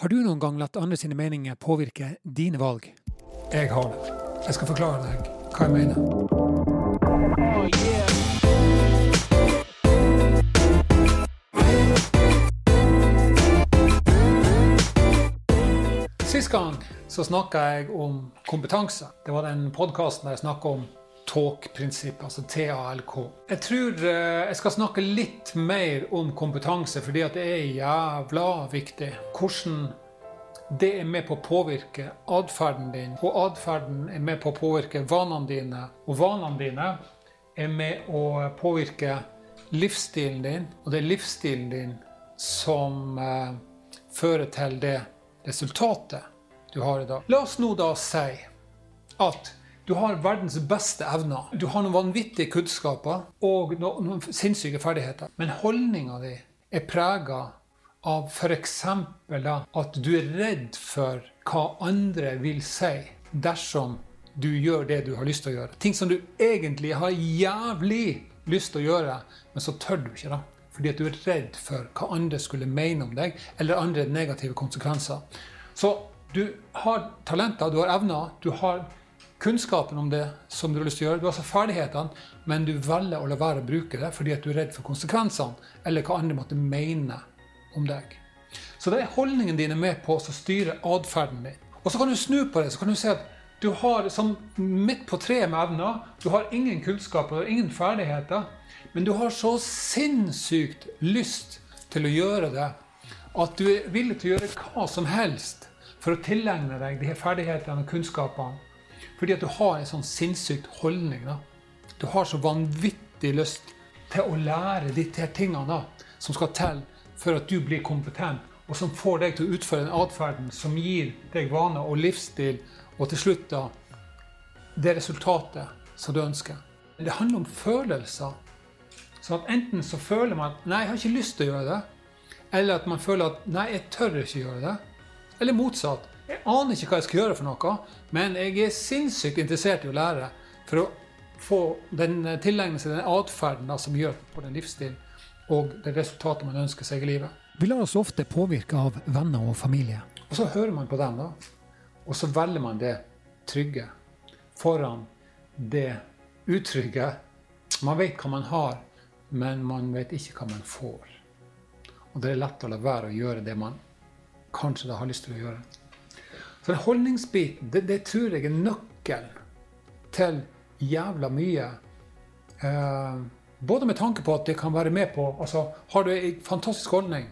Har du noen gang latt andre sine meninger påvirke dine valg? Jeg har det. Jeg skal forklare deg hva jeg mener. Sist gang så snakka jeg om kompetanse. Det var den podkasten der jeg snakka om TALK-prinsippet, altså TALK. Jeg tror eh, jeg skal snakke litt mer om kompetanse, fordi at det er jævla viktig. Hvordan det er med på å påvirke atferden din, og atferden er med på å påvirke vanene dine. Og vanene dine er med å påvirke livsstilen din, og det er livsstilen din som eh, fører til det resultatet du har i dag. La oss nå da si at du har verdens beste evner. Du har noen vanvittige kunnskaper og noen, sinnssyke ferdigheter. Men holdninga di er prega av f.eks. at du er redd for hva andre vil si dersom du gjør det du har lyst til å gjøre. Ting som du egentlig har jævlig lyst til å gjøre, men så tør du ikke. da. Fordi at du er redd for hva andre skulle mene om deg, eller andre negative konsekvenser. Så du har talenter, du har evner, du har kunnskapen om det som du har lyst til å gjøre. Du har altså ferdighetene, men du velger å la være å bruke det fordi at du er redd for konsekvensene, eller hva andre måtte mene om deg. Så det er holdningen din er med på å styre atferden din. Og så kan du snu på det. så kan du se at du har som midt på treet med evner. Du har ingen kunnskap og ingen ferdigheter, men du har så sinnssykt lyst til å gjøre det at du er villig til å gjøre hva som helst for å tilegne deg de her ferdighetene og kunnskapene fordi at du har en sånn sinnssykt holdning. da. Du har så vanvittig lyst til å lære de tingene da, som skal til for at du blir kompetent, og som får deg til å utføre den atferden som gir deg vaner og livsstil, og til slutt da det resultatet som du ønsker. Det handler om følelser. Så at enten så føler man at 'nei, jeg har ikke lyst til å gjøre det', eller at man føler at 'nei, jeg tør ikke gjøre det', eller motsatt. Jeg aner ikke hva jeg skal gjøre for noe, men jeg er sinnssykt interessert i å lære for å få den tilegne seg den atferden som gjør på den livsstilen og det resultatet man ønsker seg i livet. Vi lar oss ofte påvirke av venner og familie. Og så hører man på dem, da. Og så velger man det trygge foran det utrygge. Man vet hva man har, men man vet ikke hva man får. Og det er lett å la være å gjøre det man kanskje da har lyst til å gjøre. Så den holdningsbiten, det, det tror jeg er nøkkelen til jævla mye. Eh, både med tanke på at det kan være med på altså Har du ei fantastisk holdning,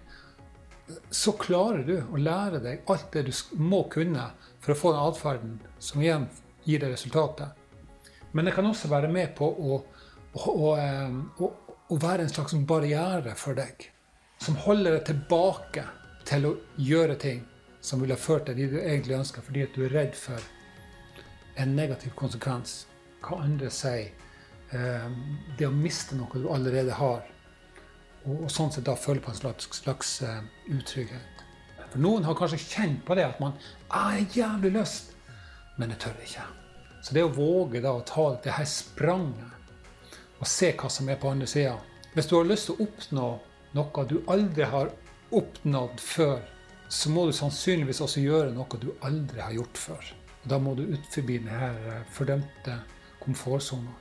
så klarer du å lære deg alt det du må kunne for å få den atferden som igjen gir deg resultatet. Men det kan også være med på å, å, å, eh, å være en slags barriere for deg. Som holder deg tilbake til å gjøre ting som ville ført deg dit du egentlig ønsker, fordi at du er redd for en negativ konsekvens. Hva andre sier. Eh, det å miste noe du allerede har. Og, og sånn sett da føle på en slags, slags uh, utrygghet. For noen har kanskje kjent på det at man har jævlig lyst, men jeg tør ikke. Så det å våge da å ta det her spranget og se hva som er på andre sida Hvis du har lyst til å oppnå noe du aldri har oppnådd før, så må du sannsynligvis også gjøre noe du aldri har gjort før. Da må du ut forbi denne eh, fordømte komfortsona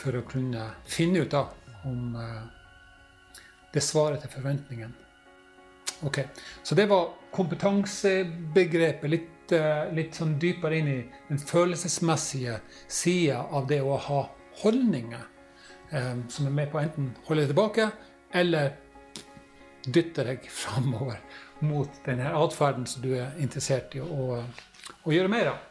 for å kunne finne ut da om uh, det svarer til forventningen. Ok, Så det var kompetansebegrepet. Litt, uh, litt sånn dypere inn i den følelsesmessige sida av det å ha holdninger som er med på å enten holde deg tilbake eller dytte deg framover mot denne atferden som du er interessert i å, å gjøre mer av.